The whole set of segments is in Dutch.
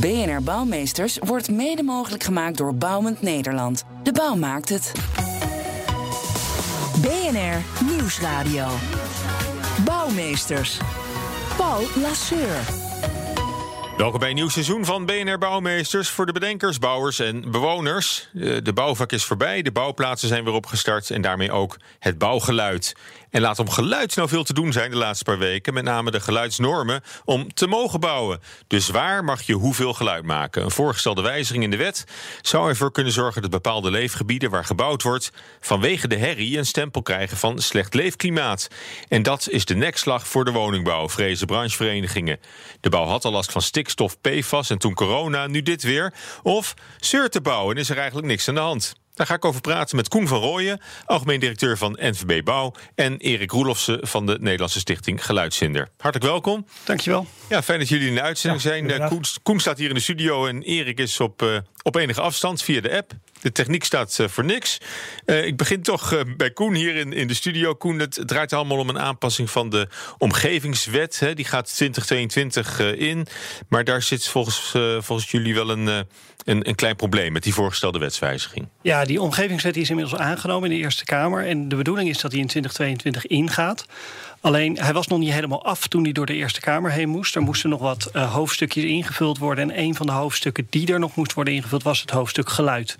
BNR Bouwmeesters wordt mede mogelijk gemaakt door Bouwend Nederland. De bouw maakt het. BNR Nieuwsradio. Bouwmeesters. Paul Lasseur. Welkom bij een nieuw seizoen van BNR Bouwmeesters voor de bedenkers, bouwers en bewoners. Eh, De bouwvak is voorbij, de bouwplaatsen zijn weer opgestart en daarmee ook het bouwgeluid. En laat om geluid nou veel te doen zijn de laatste paar weken, met name de geluidsnormen om te mogen bouwen. Dus waar mag je hoeveel geluid maken? Een voorgestelde wijziging in de wet zou ervoor kunnen zorgen dat bepaalde leefgebieden waar gebouwd wordt vanwege de herrie een stempel krijgen van slecht leefklimaat. En dat is de nekslag voor de woningbouw, vrezen brancheverenigingen. De bouw had al last van stikstof, PFAS en toen corona, nu dit weer. Of zeurt de bouw en is er eigenlijk niks aan de hand. Daar ga ik over praten met Koen van Rooyen, algemeen directeur van NVB Bouw... en Erik Roelofsen van de Nederlandse Stichting Geluidszinder. Hartelijk welkom. Dankjewel. Ja, fijn dat jullie in de uitzending zijn. Eh, Koen, Koen staat hier in de studio en Erik is op, eh, op enige afstand via de app. De techniek staat eh, voor niks. Eh, ik begin toch eh, bij Koen hier in, in de studio. Koen, het draait allemaal om een aanpassing van de omgevingswet. Hè. Die gaat 2022 eh, in. Maar daar zit volgens, volgens jullie wel een, een, een klein probleem met die voorgestelde wetswijziging. Ja, die omgevingswet is inmiddels aangenomen in de Eerste Kamer. En de bedoeling is dat die in 2022 ingaat. Alleen, hij was nog niet helemaal af toen hij door de Eerste Kamer heen moest. Er moesten nog wat eh, hoofdstukjes ingevuld worden. En een van de hoofdstukken die er nog moest worden ingevuld... was het hoofdstuk geluid.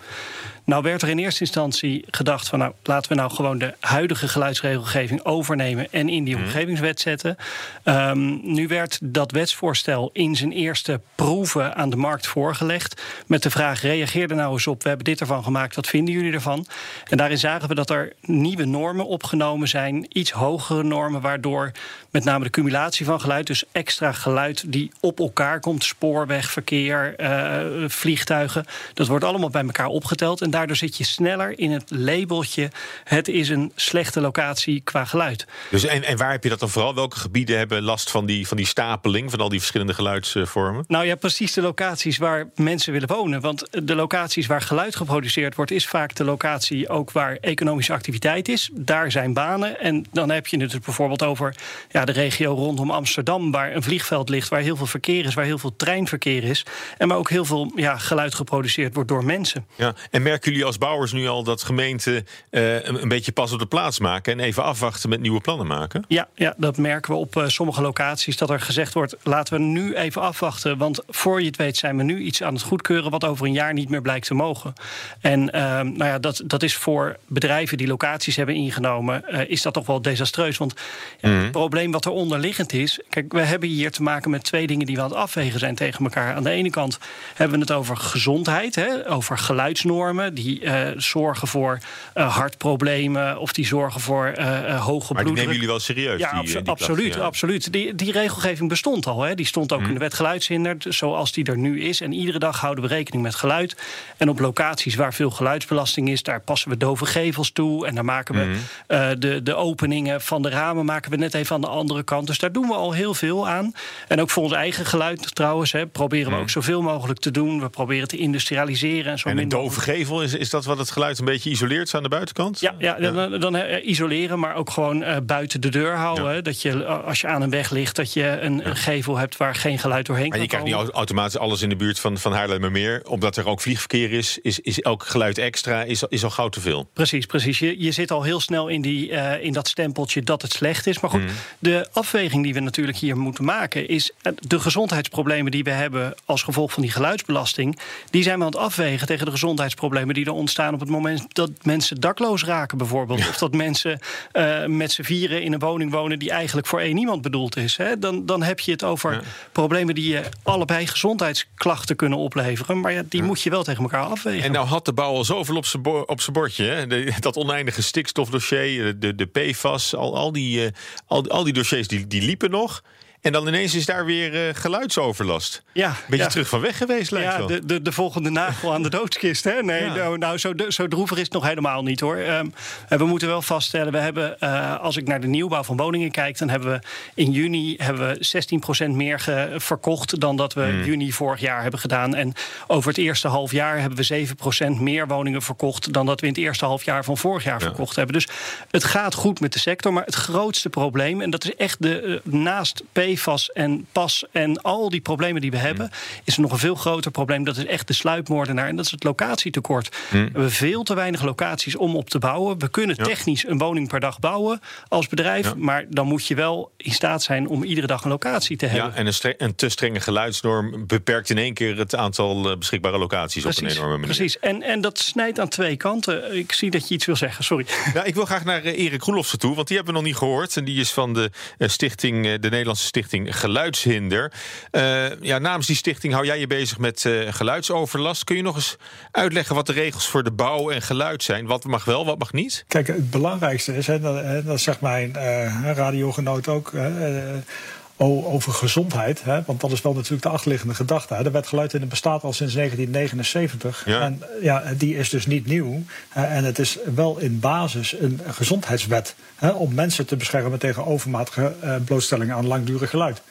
Nou werd er in eerste instantie gedacht van... nou, laten we nou gewoon de huidige geluidsregelgeving overnemen... en in die omgevingswet zetten. Ehm, nu werd dat wetsvoorstel in zijn eerste proeven aan de markt voorgelegd... met de vraag, reageer er nou eens op. We hebben dit ervan gemaakt, wat vinden jullie ervan? En daarin zagen we dat er nieuwe normen opgenomen zijn... iets hogere normen, waardoor met name de cumulatie van geluid... dus extra geluid die op elkaar komt... spoorweg, verkeer, eh, vliegtuigen... dat wordt allemaal bij elkaar opgeteld... en daardoor zit je sneller in het labeltje... het is een slechte locatie qua geluid. Dus en, en waar heb je dat dan vooral? Welke gebieden hebben last van die, van die stapeling... van al die verschillende geluidsvormen? Nou ja, precies de locaties waar mensen willen wonen. Want de locaties waar geluid geproduceerd wordt, is vaak de locatie ook waar economische activiteit is. Daar zijn banen. En dan heb je het dus bijvoorbeeld over ja, de regio rondom Amsterdam, waar een vliegveld ligt, waar heel veel verkeer is, waar heel veel treinverkeer is. En waar ook heel veel ja, geluid geproduceerd wordt door mensen. Ja, en merken jullie als bouwers nu al dat gemeenten eh, een, een beetje pas op de plaats maken en even afwachten met nieuwe plannen maken? Ja, ja dat merken we op eh, sommige locaties. Dat er gezegd wordt: laten we nu even afwachten. Want voor je het weet zijn we nu iets aan het goedkeuren. wat over een jaar niet meer blijkt te mogen. En eh, nou ja, dat, dat is voor bedrijven die locaties hebben ingenomen. is dat toch wel desastreus. Want ja, het probleem wat er onderliggend is. Kijk, we hebben hier te maken met twee dingen die we aan het afwegen zijn tegen elkaar. Aan de ene kant hebben we het over gezondheid, hè, over geluidsnormen. Die eh, zorgen voor eh, hartproblemen. of die zorgen voor eh, hoge Maar die nemen jullie wel serieus? Ja, die, abso- die absoluut. ja. absoluut. Die, die regelgeving bestond al. Hè. Die stond ook in de wet geluidshinder, zoals die er nu is. En iedere dag houden we rekening met geluid. En op locaties waar veel geluidsbelasting is, daar passen we dove gevels toe. En daar maken we eh, de, de openingen van de ramen maken we net even aan de andere kant. Dus daar doen we al heel veel aan. En ook voor ons eigen geluid trouwens, hè, proberen we ook zoveel mogelijk te doen. We proberen te industrialiseren. En, zo En een dove mogelijk- is, is dat wat het geluid een beetje isoleert aan de buitenkant? ja, ja, dan, dan eh, isoleren, maar ook gewoon eh, buiten de deur houden. Ja. Dat je, eh, als je aan een weg ligt, dat je een, een gevel hebt waar geen geluid doorheen Maar kan je krijgt niet komen. automatisch alles in de buurt van, van Haarlemmermeer. Omdat er ook vliegverkeer is, is, is elk geluid extra is, is al gauw te veel. Precies, precies. Je, je zit al heel snel in, die, in dat stempeltje dat het slecht is. Maar goed, de afweging die we natuurlijk hier moeten maken... is de gezondheidsproblemen die we hebben als gevolg van die geluidsbelasting... die zijn we aan het afwegen tegen de gezondheidsproblemen die er ontstaan... op het moment dat mensen dakloos raken bijvoorbeeld. Of dat mensen eh, met z'n vieren in een woning wonen... die eigenlijk voor één iemand bedoeld is. Hè? Dan, dan heb je het over Ja. problemen die je allebei gezondheidsklachten kunnen opleveren. Maar ja, die moet je wel tegen elkaar afwegen. En nou had de bouw al zoveel op zijn bo- bordje. Hè? De- dat oneindige stikstofdossier, de, de PFAS, al, al, die, eh, al, al die dossiers die, die liepen nog. En dan ineens is daar weer uh, geluidsoverlast. Ja, Beetje ja. terug van weg geweest, lijkt ja, wel. De, de, de volgende nagel aan de doodskist. Hè? Nee, Ja. nou, nou zo, zo droevig is het nog helemaal niet hoor. Ehm, we moeten wel vaststellen, we hebben, eh, als ik naar de nieuwbouw van woningen kijk, dan hebben we in juni hebben we 16% meer ge- verkocht dan dat we Hmm. juni vorig jaar hebben gedaan. En over het eerste half jaar hebben we 7% meer woningen verkocht dan dat we in het eerste half jaar van vorig jaar verkocht hebben. Dus het gaat goed met de sector. Maar het grootste probleem, en dat is echt de, eh, naast PFAS en PAS en al die problemen die we hebben, is er nog een veel groter probleem. Dat is echt de sluipmoordenaar. En dat is het locatietekort. We hebben veel te weinig locaties om op te bouwen. We kunnen Ja. technisch een woning per dag bouwen als bedrijf. Ja. Maar dan moet je wel in staat zijn om iedere dag een locatie te hebben. Ja, en een, een te strenge geluidsnorm beperkt in één keer het aantal eh, beschikbare locaties op een enorme manier. precies. En, en dat snijdt aan twee kanten. Ik zie dat je iets wil zeggen, sorry. Ja, ik wil graag naar eh, Erik Roelofsen toe, want die hebben we nog niet gehoord. En die is van de, eh, stichting, eh, de Nederlandse Stichting Geluidshinder. Eh, ja, namens die stichting hou jij je bezig met eh, geluidsoverlast. Kun je nog eens uitleggen wat de regels voor de bouw en geluid zijn? Wat mag wel, wat mag niet? Kijk, het belangrijkste is, hè, dat, dat zegt mijn eh radiogenoot ook, over gezondheid. Hè, want dat is wel natuurlijk de achterliggende gedachte. Hè. De wet geluid in het bestaat al sinds 1979. Ja. En ja, die is dus niet nieuw. en het is wel in basis een gezondheidswet. Hè, om mensen te beschermen tegen overmatige eh, blootstelling aan langdurig geluid.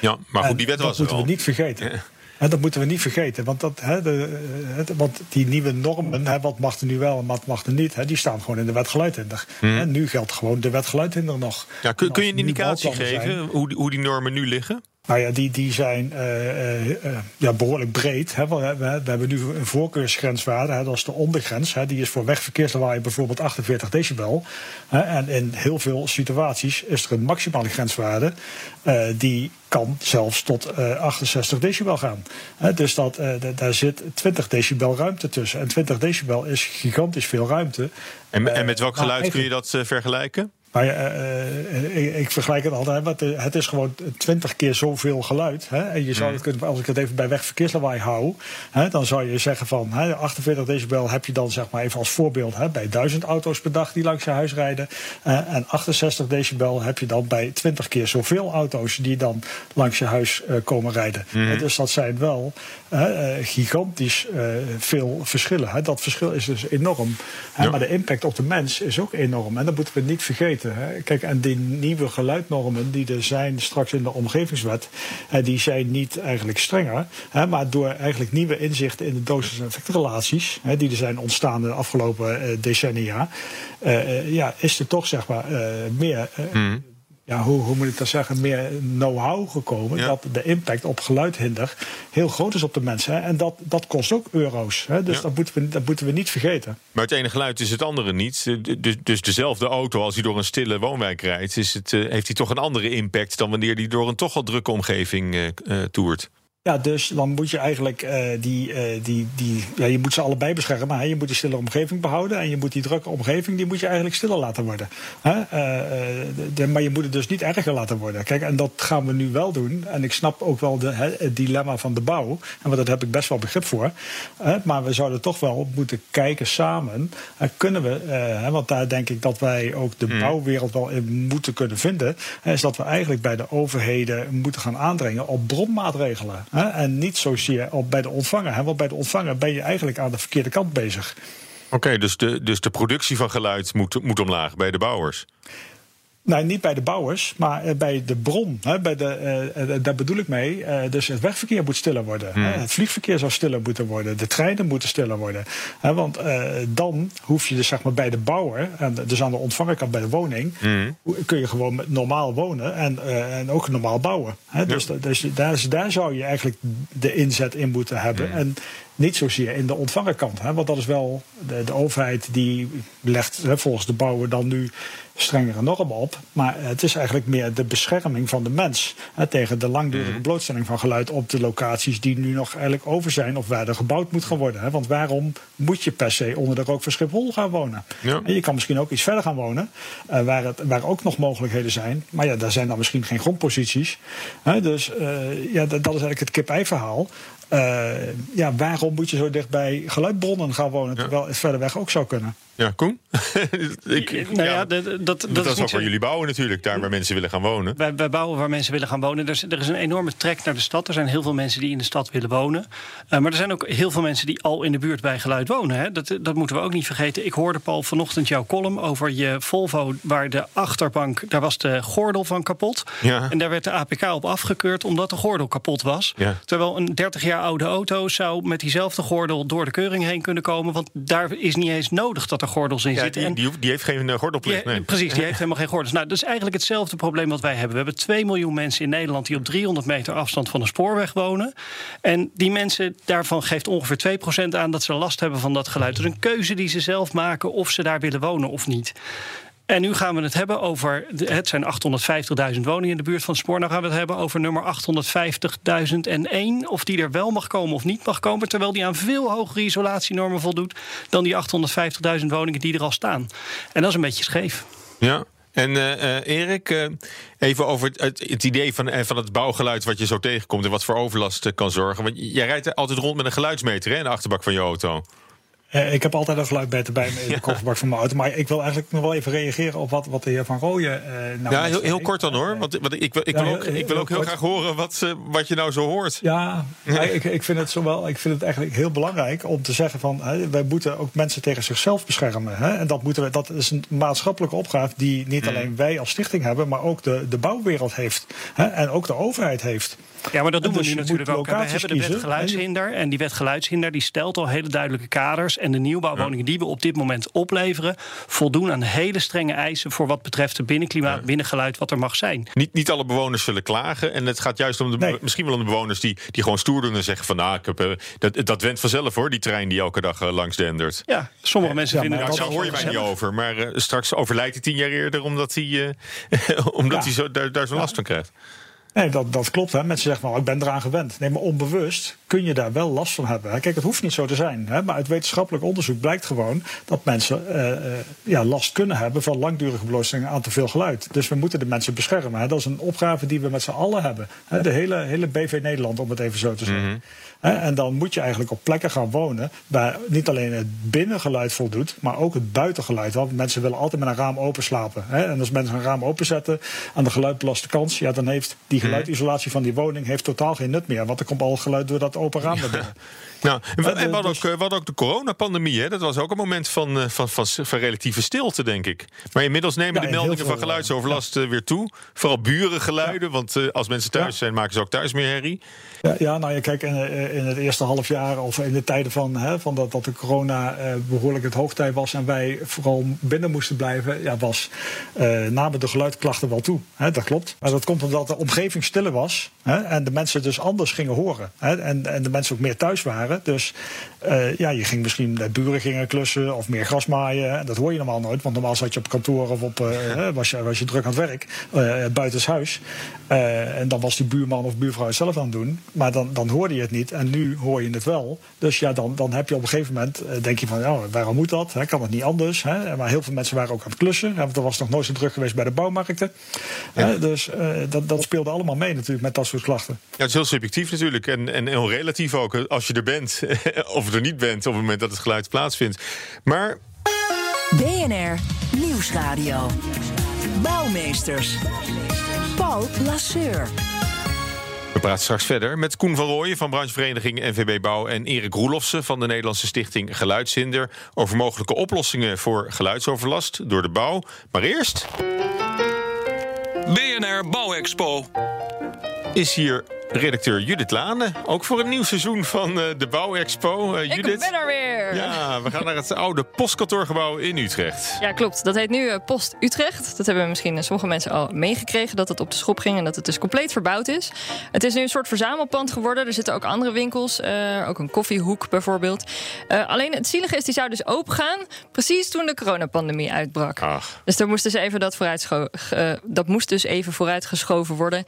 Ja, maar goed, die wet dat was er moeten al. we niet vergeten. Ja. Hè, dat moeten we niet vergeten. Want, dat, hè, de, het- want die nieuwe normen, hè, wat mag er nu wel en wat mag er niet, hè, die staan gewoon in de wet geluidhinder. Hè, nu geldt gewoon de wet geluidhinder nog. Ja, kun, En kun je een indicatie geven hoe, die- hoe die normen nu liggen? Nou ja, die, die zijn eh, eh, eh, ja, behoorlijk breed. Hè. We, we, we hebben nu een voorkeursgrenswaarde, hè, dat is de ondergrens. Hè. Die is voor wegverkeerslawaai bijvoorbeeld 48 decibel. Hè. En in heel veel situaties is er een maximale grenswaarde. die kan zelfs tot eh, 68 decibel gaan. Hè. Dus dat, da- daar zit 20 decibel ruimte tussen. En 20 decibel is gigantisch veel ruimte. En, en met welk maar geluid kun je dat vergelijken? Ja, eh, eh, ik, ik vergelijk het altijd, want eh, het is gewoon twintig keer zoveel geluid. Hè? En je zou het kunnen, als ik het even bij wegverkeerslawaai hou, hè, dan zou je zeggen van hè, 48 decibel heb je dan zeg maar even als voorbeeld hè, bij 1000 auto's per dag die langs je huis rijden. En 68 decibel heb je dan bij 20 keer zoveel auto's die dan langs je huis komen rijden. Dus dat zijn wel gigantisch veel verschillen. Hè? Dat verschil is dus enorm. Hè? Ja. Maar de impact op de mens is ook enorm. En dat moeten we niet vergeten. Hè. Kijk, en die nieuwe geluidnormen die er zijn straks in de omgevingswet, hè, die zijn niet eigenlijk strenger. Hè, maar door eigenlijk nieuwe inzichten in de dosis- en effectrelaties, hè, die er zijn ontstaan de afgelopen eh, decennia, eh, eh, ja, is er toch zeg maar meer. eh, Ja, hoe, hoe moet ik dat zeggen? Meer know-how gekomen. Ja. Dat de impact op geluidhinder heel groot is op de mensen. Hè. En dat, dat kost ook euro's. Hè. Dus Ja. dat, moeten we, dat moeten we niet vergeten. Maar het ene geluid is het andere niet. Dus, dus dezelfde auto, als hij door een stille woonwijk rijdt, is het, eh, heeft hij toch een andere impact dan wanneer hij door een toch al drukke omgeving eh eh, toert. Ja, dus dan moet je eigenlijk eh, die, eh, die, die, ja, je moet ze allebei beschermen. Hè? Je moet die stille omgeving behouden en je moet die drukke omgeving, die moet je eigenlijk stiller laten worden. Hè? Eh, de- maar je moet het dus niet erger laten worden. Kijk, en dat gaan we nu wel doen. En ik snap ook wel de, hè, het dilemma van de bouw. En want daar heb ik best wel begrip voor. Hè? Maar we zouden toch wel moeten kijken samen. Kunnen we, hè, want daar denk ik dat wij ook de bouwwereld wel in moeten kunnen vinden. Hè, is dat we eigenlijk bij de overheden moeten gaan aandringen op bronmaatregelen. En niet zozeer op bij de ontvanger. Hè? Want bij de ontvanger ben je eigenlijk aan de verkeerde kant bezig. Oké, dus, de, dus de productie van geluid moet, moet omlaag bij de bouwers. Nou, niet bij de bouwers, maar eh, bij de bron. Hè, bij de, eh, eh, daar bedoel ik mee. dus het wegverkeer moet stiller worden. Hè, het vliegverkeer zou stiller moeten worden. De treinen moeten stiller worden. Hè, want dan hoef je dus zeg maar bij de bouwer, en dus aan de ontvangerkant bij de woning, hoe- kun je gewoon normaal wonen en, en ook normaal bouwen. Hè, dus dus daar, daar zou je eigenlijk de inzet in moeten hebben. En niet zozeer in de ontvangerkant. Hè, want dat is wel de, de overheid die legt hè, volgens de bouwer dan nu strengere normen op. Maar het is eigenlijk meer de bescherming van de mens hè, tegen de langdurige blootstelling van geluid op de locaties die nu nog eigenlijk over zijn of waar er gebouwd moet gaan worden. Hè. Want waarom moet je per se onder de rook van Schiphol gaan wonen? Ja. En je kan misschien ook iets verder gaan wonen, eh, waar, het, waar ook nog mogelijkheden zijn. Maar ja, daar zijn dan misschien geen grondposities. Hè, dus eh, ja, dat, dat is eigenlijk het kip-ei verhaal. Uh, ja, waarom moet je zo dicht bij geluidbronnen gaan wonen, terwijl het verder weg ook zou kunnen? Ja, Koen? ik, nou ja, dat, dat, dat, dat is ook waar jullie bouwen natuurlijk, daar waar mensen willen gaan wonen. Wij, wij bouwen waar mensen willen gaan wonen. Er is, er is, een enorme trek naar de stad. Er zijn heel veel mensen die in de stad willen wonen. Uh, maar er zijn ook heel veel mensen die al in de buurt bij geluid wonen. Hè. Dat, dat moeten we ook niet vergeten. Ik hoorde Paul vanochtend jouw column over je Volvo... waar de achterbank, daar was de gordel van kapot. Ja. En daar werd de APK op afgekeurd omdat de gordel kapot was. Ja. Terwijl een 30 jaar oude auto zou met diezelfde gordel... door de keuring heen kunnen komen. Want daar is niet eens nodig dat er gordels in ja, zitten. Die, die, die, heeft geen uh, gordelplicht. Die, nee. Precies, die heeft helemaal geen gordels. Nou, dat is eigenlijk hetzelfde probleem wat wij hebben. We hebben 2 miljoen mensen in Nederland die op 300 meter afstand van een spoorweg wonen. En die mensen, daarvan geeft ongeveer 2% aan dat ze last hebben van dat geluid. Dus een keuze die ze zelf maken of ze daar willen wonen of niet. En nu gaan we het hebben over. Het zijn 850.000 woningen in de buurt van spoor. Nou gaan we het hebben over nummer 850.001. Of die er wel mag komen of niet mag komen. Terwijl die aan veel hogere isolatienormen voldoet. dan die 850.000 woningen die er al staan. En dat is een beetje scheef. Ja. En uh, Erik, uh, even over het, het idee van, van het bouwgeluid wat je zo tegenkomt en wat voor overlast kan zorgen. Want jij rijdt altijd rond met een geluidsmeter hè, in de achterbak van je auto. Uh, ik heb altijd een geluidmeter bij me in de kofferbak van mijn auto. Maar ik wil eigenlijk nog wel even reageren op wat, wat de heer Van Rooyen uh, nou Ja, heel, heel kort dan hoor. Want, want ik, wil, ik, ja, wil ook, heel, ik wil ook heel, heel graag horen wat, uh, wat je nou zo hoort. Ja, ik, ik, vind het zowel, ik vind het eigenlijk heel belangrijk om te zeggen van... Hè, wij moeten ook mensen tegen zichzelf beschermen. Hè? En dat, moeten we, dat is een maatschappelijke opgave die niet mm. alleen wij als stichting hebben... maar ook de, de bouwwereld heeft. Hè? En ook de overheid heeft. Ja, maar dat doen dus we nu natuurlijk ook. We hebben de wet geluidshinder. En die wet geluidshinder die stelt al hele duidelijke kaders. En de nieuwbouwwoningen die we op dit moment opleveren... voldoen aan hele strenge eisen voor wat betreft de binnenklimaat, binnengeluid, wat er mag zijn. Niet, niet alle bewoners zullen klagen. En het gaat juist om de, nee. misschien wel om de bewoners die, die gewoon stoer doen en zeggen van nou, ik heb, uh, dat, dat went vanzelf hoor, die trein die elke dag uh, langs dendert. Ja, sommige mensen ja, vinden dat. Daar hoor je mij niet over. Maar uh, straks overlijdt hij tien jaar eerder omdat hij, omdat hij zo, daar, daar zo'n last van krijgt. Nee, dat, dat klopt. Hè. Mensen zeggen, nou, ik ben eraan gewend. Nee, maar onbewust kun je daar wel last van hebben. Kijk, het hoeft niet zo te zijn. Hè, maar uit wetenschappelijk onderzoek blijkt gewoon dat mensen uh, uh, ja, last kunnen hebben van langdurige blootstelling aan te veel geluid. Dus we moeten de mensen beschermen. Hè. Dat is een opgave die we met z'n allen hebben. Hè. De hele, hele BV Nederland, om het even zo te zeggen. Mm -hmm. En dan moet je eigenlijk op plekken gaan wonen waar niet alleen het binnengeluid voldoet, maar ook het buitengeluid. Want mensen willen altijd met een raam open slapen. En als mensen een raam openzetten aan de geluidbelaste kans, ja, dan heeft die geluidisolatie van die woning heeft totaal geen nut meer. Want er komt al geluid door dat open raam naar binnen. Nou, en we hadden ook, we hadden ook de coronapandemie. Hè? Dat was ook een moment van, van, van, van relatieve stilte, denk ik. Maar inmiddels nemen ja, de meldingen van geluidsoverlast ja. weer toe. Vooral burengeluiden, want uh, als mensen thuis zijn, maken ze ook thuis meer herrie. Ja, ja nou ja, kijk, in, in het eerste half jaar of in de tijden van, hè, van dat, dat de corona uh, behoorlijk het hoogtij was en wij vooral binnen moesten blijven, ja, was uh, namen de geluidklachten wel toe. Hè, dat klopt. Maar dat komt omdat de omgeving stiller was hè, en de mensen dus anders gingen horen. Hè, en, en de mensen ook meer thuis waren. Dus uh, ja, je ging misschien de buren gingen klussen of meer gras maaien. Dat hoor je normaal nooit, want normaal zat je op kantoor of op, uh, was, je, was je druk aan het werk, uh, buitenshuis. en dan was die buurman of buurvrouw het zelf aan het doen. Maar dan, dan hoorde je het niet en nu hoor je het wel. Dus ja, dan, dan heb je op een gegeven moment, denk je van, ja, waarom moet dat? Hè? Kan het niet anders? Hè? Maar heel veel mensen waren ook aan het klussen. Want er was nog nooit zo druk geweest bij de bouwmarkten. Ja. dus dat, dat speelde allemaal mee natuurlijk met dat soort klachten. Ja, het is heel subjectief natuurlijk en, en heel relatief ook. Als je er bent of er niet bent op het moment dat het geluid plaatsvindt. Maar. BNR Nieuwsradio. Bouwmeesters. Paul Lasseur. We praten straks verder met Koen van Rooyen van branchevereniging NVB Bouw en Erik Roelofsen van de Nederlandse Stichting Geluidshinder over mogelijke oplossingen voor geluidsoverlast door de bouw. Maar eerst. BNR Bouwexpo. Is hier redacteur Judith Lane. Ook voor een nieuw seizoen van uh, de Bouwexpo. Uh, Judith. Ik ben er weer. Ja, we gaan naar het oude postkantoorgebouw in Utrecht. Ja, klopt. Dat heet nu uh, Post Utrecht. Dat hebben misschien sommige mensen al meegekregen dat het op de schop ging en dat het dus compleet verbouwd is. Het is nu een soort verzamelpand geworden. Er zitten ook andere winkels, ook een koffiehoek bijvoorbeeld. alleen het zielige is, die zou dus open gaan precies toen de coronapandemie uitbrak. Ach. Dus daar moest dus even dat, dat moest dus even vooruitgeschoven worden.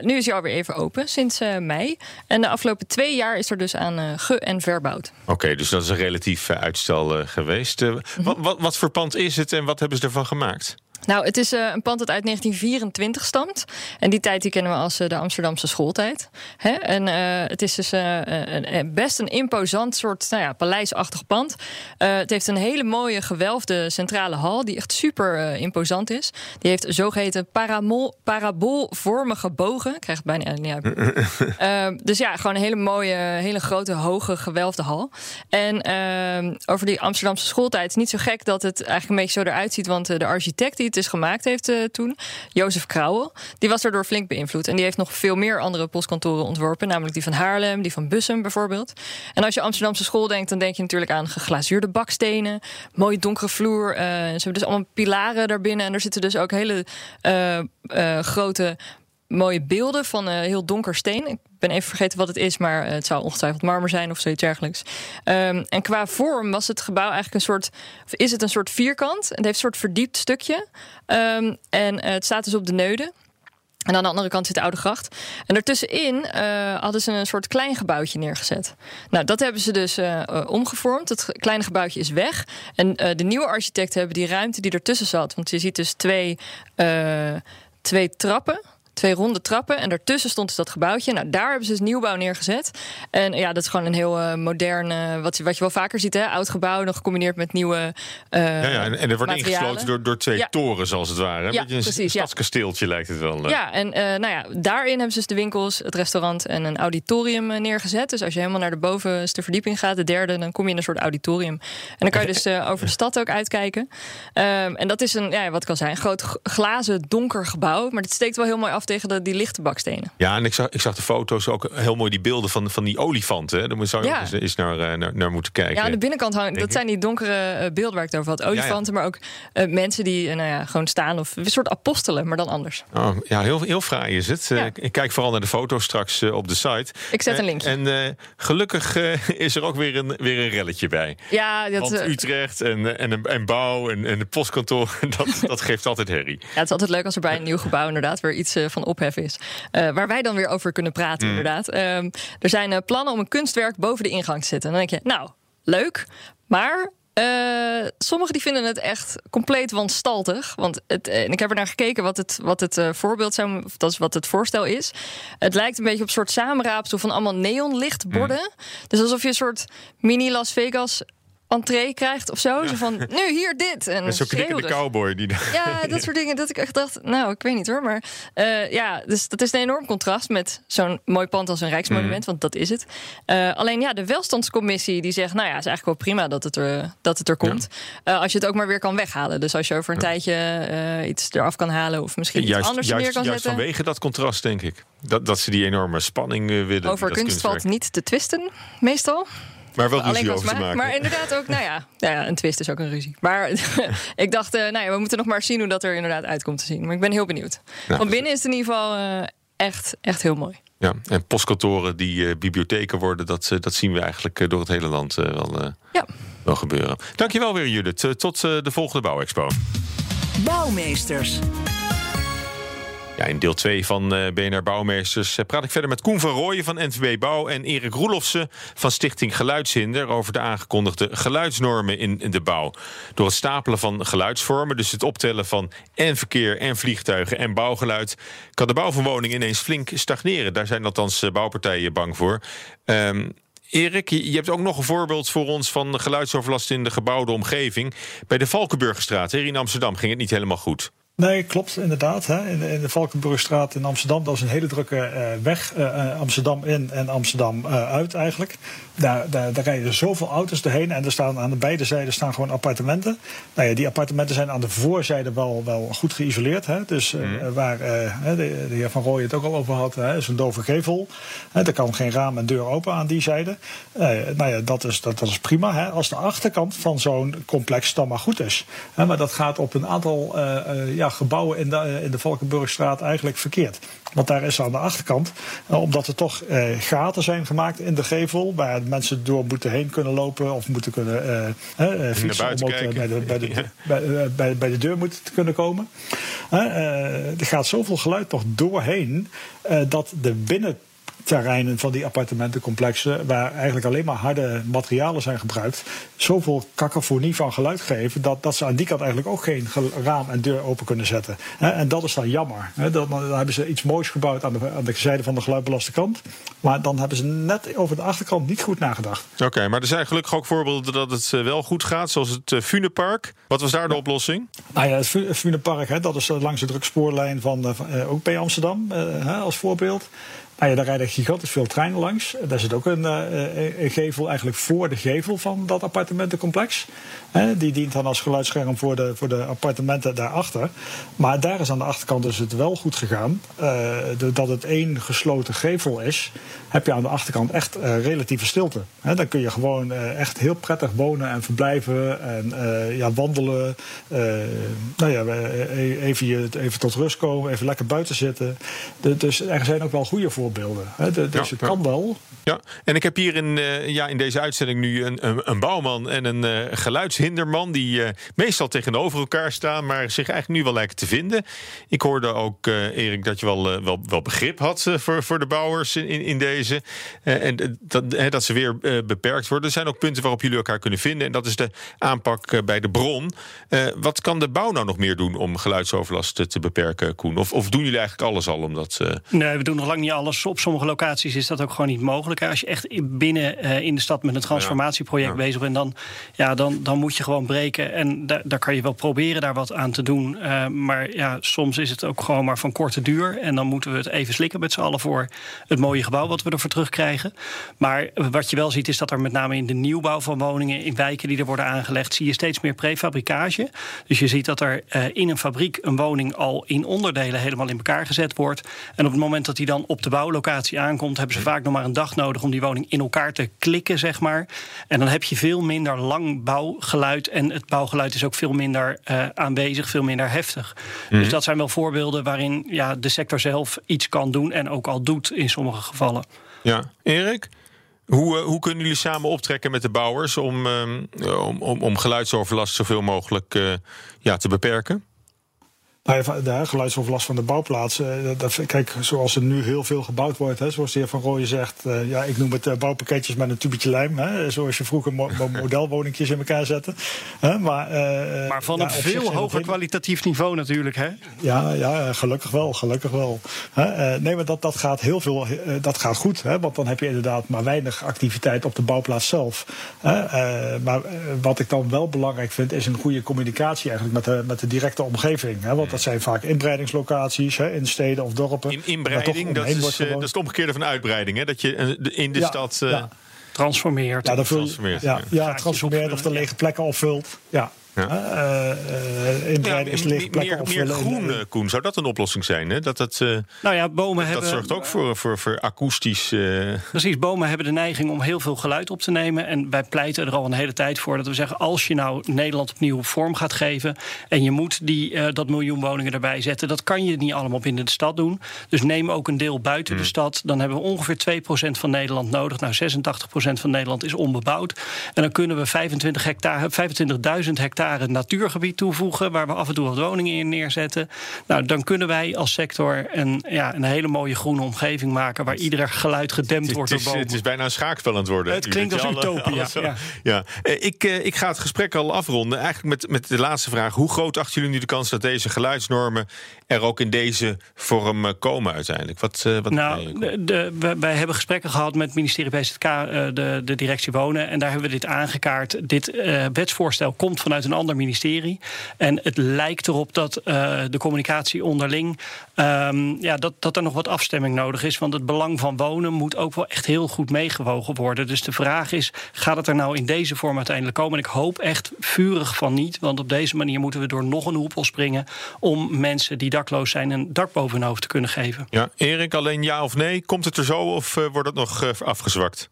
nu is hij alweer even open sinds uh, mei. En de afgelopen twee jaar is er dus aan uh, ge- en verbouwd. Oké, okay, dus dat is een relatief uh, uitstel geweest. Wat, wat, wat voor pand is het en wat hebben ze ervan gemaakt? Nou, het is uh, een pand dat uit 1924 stamt. En die tijd die kennen we als uh, de Amsterdamse schooltijd. Hè? En uh, het is dus een, best een imposant soort nou ja, paleisachtig pand. het heeft een hele mooie gewelfde centrale hal... die echt super imposant is. Die heeft zogeheten paramol, paraboolvormige bogen. Ik krijg het bijna niet uit. dus ja, gewoon een hele mooie, hele grote, hoge, gewelfde hal. En over die Amsterdamse schooltijd... is niet zo gek dat het eigenlijk een beetje zo eruit ziet... want de architect die is gemaakt heeft uh, toen, Jozef Krauwel, die was daardoor flink beïnvloed. En die heeft nog veel meer andere postkantoren ontworpen, namelijk die van Haarlem, die van Bussum bijvoorbeeld. En als je Amsterdamse school denkt, dan denk je natuurlijk aan geglazuurde bakstenen, mooie donkere vloer. Ze hebben dus allemaal pilaren daarbinnen en er zitten dus ook hele uh, grote mooie beelden van uh, heel donker steen. Ik ben even vergeten wat het is, maar het zou ongetwijfeld marmer zijn of zoiets dergelijks. Um, en qua vorm was het gebouw eigenlijk een soort, is het een soort vierkant. Het heeft een soort verdiept stukje. Um, en uh, het staat dus op de Neude. En aan de andere kant zit de Oude Gracht. En ertussenin uh, hadden ze een soort klein gebouwtje neergezet. Nou, dat hebben ze dus omgevormd. Het kleine gebouwtje is weg. En de nieuwe architecten hebben die ruimte die ertussen zat. Want je ziet dus twee, twee trappen twee ronde trappen. En daartussen stond dus dat gebouwtje. Nou, daar hebben ze dus nieuwbouw neergezet. En ja, dat is gewoon een heel uh, modern, uh, wat, wat je wel vaker ziet, hè? oud gebouw, nog gecombineerd met nieuwe. Uh, ja, ja, en, en er wordt ingesloten door, door twee ja. torens, als het ware. Een ja, beetje een precies, stadskasteeltje lijkt het wel. Ja, en nou ja, daarin hebben ze dus de winkels, het restaurant en een auditorium neergezet. Dus als je helemaal naar de bovenste verdieping gaat, de derde, dan kom je in een soort auditorium. En dan kan je dus over de stad ook uitkijken. Um, en dat is een, ja, wat zei, een groot glazen donker gebouw. Maar het steekt wel heel mooi af tegen de, die lichte bakstenen. Ja, en ik zag, ik zag de foto's ook heel mooi, die beelden van, van die olifanten. Daar zou je Ja. eens, eens naar, eh, naar, naar moeten kijken. Ja, aan de binnenkant hangen, dat ik. zijn die donkere eh, beelden waar ik het over had. Olifanten, maar ook eh, mensen die nou ja, gewoon staan. Of een soort apostelen, maar dan anders. Oh, ja, heel, heel fraai is het. Ik kijk vooral naar de foto's straks op de site. Ik zet een linkje. En gelukkig is er ook weer een, weer een relletje bij. Ja, dat, Want Utrecht en, en, en, en bouw en, en de postkantoor, dat, dat geeft altijd herrie. Ja, het is altijd leuk als er bij een nieuw gebouw inderdaad weer iets eh, van ophef is. Eh, waar wij dan weer over kunnen praten, Mm. inderdaad. Ehm, er zijn eh, plannen om een kunstwerk boven de ingang te zetten. En dan denk je, nou, leuk. Maar eh, sommigen die vinden het echt compleet wanstaltig. Want het, en ik heb er naar gekeken wat het, wat het voorbeeld zou, of dat is wat het voorstel is. Het lijkt een beetje op een soort samenraapsel van allemaal neonlichtborden. Mm. Dus alsof je een soort mini Las Vegas entree krijgt of zo. Zo van, nu hier dit. En zo'n knikkende cowboy. Die Ja, dat soort dingen. Dat ik echt dacht, nou, ik weet niet hoor. Maar eh, ja, dus dat is een enorm contrast met zo'n mooi pand als een Rijksmonument. Mhm. Want dat is het. Eh, alleen ja, de welstandscommissie die zegt, nou ja, is eigenlijk wel prima dat het er, dat het er komt. Eh, als je het ook maar weer kan weghalen. Dus als je over een tijdje iets eraf kan halen of misschien iets Juist, anders neer juist, kan juist zetten. vanwege dat contrast, denk ik. Dat, dat ze die enorme spanning willen. Over kunst valt niet te twisten, meestal. Maar wel Alleen ruzie over te maken. Maar inderdaad ook, nou ja, ja, ja, een twist is ook een ruzie. Maar ik dacht, eh, nou ja, we moeten nog maar zien hoe dat er inderdaad uitkomt te zien. Maar ik ben heel benieuwd. Nou, Van binnen is het in ieder geval eh, echt, echt heel mooi. Ja, en postkantoren die eh, bibliotheken worden, dat, dat zien we eigenlijk door het hele land eh, wel, eh, Ja. wel gebeuren. Dankjewel weer, Judith. Tot de volgende Bouwexpo. Bouwmeesters. Ja, in deel 2 van eh, BNR Bouwmeesters eh, praat ik verder met Koen van Rooyen van NVB Bouw en Erik Roelofsen van Stichting Geluidshinder over de aangekondigde geluidsnormen in, de bouw. Door het stapelen van geluidsvormen, dus het optellen van en verkeer en vliegtuigen en bouwgeluid, kan de bouw van woningen ineens flink stagneren. Daar zijn althans eh, bouwpartijen bang voor. Ehm, Erik, je hebt ook nog een voorbeeld voor ons van geluidsoverlast in de gebouwde omgeving. Bij de Valkenburgerstraat hier in Amsterdam ging het niet helemaal goed. Nee, klopt inderdaad. Hè. In, de, in de Valkenburgstraat in Amsterdam, dat is een hele drukke eh, weg. eh, eh, Amsterdam in en Amsterdam uit eigenlijk. Daar, daar, daar rijden zoveel auto's doorheen en er staan aan de beide zijden staan gewoon appartementen. Nou ja, die appartementen zijn aan de voorzijde wel, wel goed geïsoleerd. Hè. Dus eh, waar hè, de, de heer Van Rooij het ook al over had, hè, is een dove gevel. Hè, er kan geen raam en deur open aan die zijde. Eh, nou ja, dat is, dat, dat is prima. Hè, als de achterkant van zo'n complex dan maar goed is. Hè, maar dat gaat op een aantal ja, gebouwen in de, in de Valkenburgstraat eigenlijk verkeerd. Want daar is aan de achterkant, omdat er toch gaten zijn gemaakt in de gevel, waar mensen door moeten heen kunnen lopen of moeten kunnen eh, eh, fietsen om ook eh, bij de, bij, de, Ja. bij, bij, bij de deur moeten te kunnen komen. Er gaat zoveel geluid nog doorheen dat de binnen terreinen van die appartementencomplexen, waar eigenlijk alleen maar harde materialen zijn gebruikt, zoveel cacophonie van geluid geven, dat, dat ze aan die kant eigenlijk ook geen raam en deur open kunnen zetten. En dat is dan jammer. Dan, hebben ze iets moois gebouwd aan de, aan de zijde van de geluidbelaste kant, maar dan hebben ze net over de achterkant niet goed nagedacht. Oké, maar er zijn gelukkig ook voorbeelden dat het eh, wel goed gaat, zoals het eh, Funepark. Wat was daar de oplossing? Nou ja, het Funepark, dat is langs de drugspoorlijn van, ook bij Amsterdam als voorbeeld. Nou ja, daar rijden gigantisch veel treinen langs. Daar zit ook een, uh, een gevel eigenlijk voor de gevel van dat appartementencomplex. die dient dan als geluidsscherm voor de, voor de appartementen daarachter. Maar daar is aan de achterkant dus het wel goed gegaan. Uh, dat het één gesloten gevel is, heb je aan de achterkant echt relatieve stilte. dan kun je gewoon echt heel prettig wonen en verblijven en ja, wandelen. nou ja, even, even tot rust komen, even lekker buiten zitten. dus er zijn ook wel goede voorbeelden voorbeelden. Hè? dus het kan wel. Ja, en ik heb hier in, uh, ja, in deze uitzending nu een, een, een bouwman en een uh, geluidshinderman... die uh, meestal tegenover elkaar staan, maar zich eigenlijk nu wel lijken te vinden. Ik hoorde ook, Erik, dat je wel, wel, wel begrip had voor, voor de bouwers in, in deze. en dat, dat ze weer beperkt worden. Er zijn ook punten waarop jullie elkaar kunnen vinden. En dat is de aanpak bij de bron. wat kan de bouw nou nog meer doen om geluidsoverlast te beperken, Koen? Of, of doen jullie eigenlijk alles al? Omdat, Nee, we doen nog lang niet alles op sommige locaties is dat ook gewoon niet mogelijk. Als je echt binnen uh, in de stad met een transformatieproject bezig bent, dan, ja, dan, dan moet je gewoon breken. En da daar kan je wel proberen daar wat aan te doen. Uh, maar ja, soms is het ook gewoon maar van korte duur. En dan moeten we het even slikken met z'n allen voor het mooie gebouw wat we ervoor terugkrijgen. Maar wat je wel ziet is dat er met name in de nieuwbouw van woningen, in wijken die er worden aangelegd, zie je steeds meer prefabricage. Dus je ziet dat er uh, in een fabriek een woning al in onderdelen helemaal in elkaar gezet wordt. En op het moment dat die dan op de bouw bouwlocatie aankomt, hebben ze vaak nog maar een dag nodig om die woning in elkaar te klikken, zeg maar. En dan heb je veel minder lang bouwgeluid. En het bouwgeluid is ook veel minder uh, aanwezig, veel minder heftig. Mm. Dus dat zijn wel voorbeelden waarin ja, de sector zelf iets kan doen en ook al doet in sommige gevallen. Ja, Erik? Hoe, uh, hoe kunnen jullie samen optrekken met de bouwers om, um, om, om, om geluidsoverlast zoveel mogelijk uh, ja, te beperken? Nou de geluidsoverlast van de bouwplaatsen. Eh, kijk, zoals er nu heel veel gebouwd wordt, hè, zoals de heer Van Rooyen zegt. Uh, ja, ik noem het uh, bouwpakketjes met een tubetje lijm. Hè, zoals je vroeger mo modelwoningjes in elkaar zette. Hè, maar, uh, maar van ja, een veel hoger kwalitatief niveau natuurlijk. Hè? Ja, ja, gelukkig wel. Gelukkig wel. Hè, nee, maar dat, dat gaat heel veel. dat gaat goed. Hè, want dan heb je inderdaad maar weinig activiteit op de bouwplaats zelf. Hè, maar wat ik dan wel belangrijk vind, is een goede communicatie eigenlijk met de, met de directe omgeving. Hè, want dat zijn vaak inbreidingslocaties hè, in steden of dorpen. In inbreiding, dat is, uh, dat is het omgekeerde van uitbreiding. Hè? Dat je in de ja, stad... Uh, ja. Transformeert. Ja, transformeert, ja, ja, transformeert of de lege plekken opvult. Ja, ja. Uh, uh, ja, is meer, meer, meer groen, uh, Koen, zou dat een oplossing zijn? Hè? Dat, dat, nou ja, bomen dat, hebben, dat zorgt ook voor, voor, voor akoestisch. Precies, bomen hebben de neiging om heel veel geluid op te nemen. En wij pleiten er al een hele tijd voor dat we zeggen: als je nou Nederland opnieuw vorm gaat geven. en je moet die, dat miljoen woningen erbij zetten. dat kan je niet allemaal binnen de stad doen. Dus neem ook een deel buiten hmm. de stad. Dan hebben we ongeveer 2% van Nederland nodig. Nou, 86% van Nederland is onbebouwd. En dan kunnen we 25 hectare, 25.000 hectare een natuurgebied toevoegen, waar we af en toe wat woningen in neerzetten. Nou, dan kunnen wij als sector een, ja, een hele mooie groene omgeving maken waar ieder geluid gedempt wordt door bomen. Het is bijna een schaakspel aan het worden. Het klinkt als utopie. Ja. ja. ja. Eh, ik, eh, ik ga het gesprek al afronden. Eigenlijk met, met de laatste vraag. Hoe groot achten jullie nu de kans dat deze geluidsnormen er ook in deze vorm eh, komen uiteindelijk? Wat, wat nou, de, de, wij hebben gesprekken gehad met het ministerie BZK, de, de directie Wonen. En daar hebben we dit aangekaart. Dit uh, wetsvoorstel komt vanuit een een ander ministerie. En het lijkt erop dat uh, de communicatie onderling. Um, ja, dat, dat er nog wat afstemming nodig is. Want het belang van wonen moet ook wel echt heel goed meegewogen worden. Dus de vraag is: gaat het er nou in deze vorm uiteindelijk komen? En ik hoop echt vurig van niet. Want op deze manier moeten we door nog een hoepel springen. om mensen die dakloos zijn een dak boven hun hoofd te kunnen geven. Ja, Erik, alleen ja of nee? Komt het er zo of uh, wordt het nog uh, afgezwakt?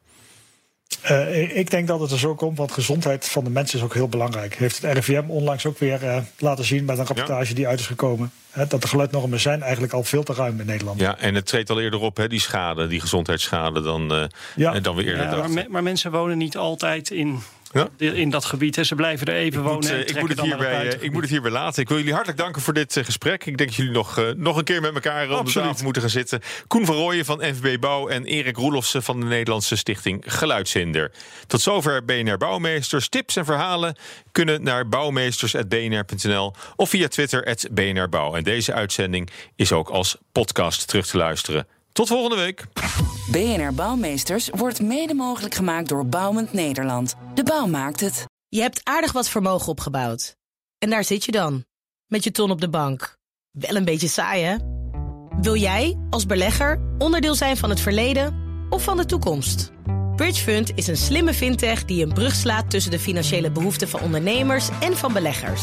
Uh, ik denk dat het er zo komt, want gezondheid van de mensen is ook heel belangrijk. Heeft het RIVM onlangs ook weer uh, laten zien met een rapportage ja. die uit is gekomen. Hè, dat de geluidnormen zijn eigenlijk al veel te ruim in Nederland. Ja, en het treedt al eerder op, hè, die schade, die gezondheidsschade, dan, uh, ja. dan weer eerder ja, maar, me, maar, mensen wonen niet altijd in Ja. in dat gebied. En ze blijven er even wonen. Moet, en eh, ik, moet het hierbij, eh, ik moet het hierbij laten. Ik wil jullie hartelijk danken voor dit eh, gesprek. Ik denk dat jullie nog, eh, nog een keer met elkaar op de tafel moeten gaan zitten. Koen van Rooyen van FB Bouw en Erik Roelofsen van de Nederlandse Stichting Geluidshinder. Tot zover BNR Bouwmeesters. Tips en verhalen kunnen naar bouwmeesters.bnr.nl of via Twitter BNR Bouw. En deze uitzending is ook als podcast terug te luisteren. Tot volgende week. BNR Bouwmeesters wordt mede mogelijk gemaakt door Bouwend Nederland. De bouw maakt het. Je hebt aardig wat vermogen opgebouwd. En daar zit je dan, met je ton op de bank. Wel een beetje saai, hè? Wil jij, als belegger, onderdeel zijn van het verleden of van de toekomst? Bridgefund is een slimme fintech die een brug slaat tussen de financiële behoeften van ondernemers en van beleggers.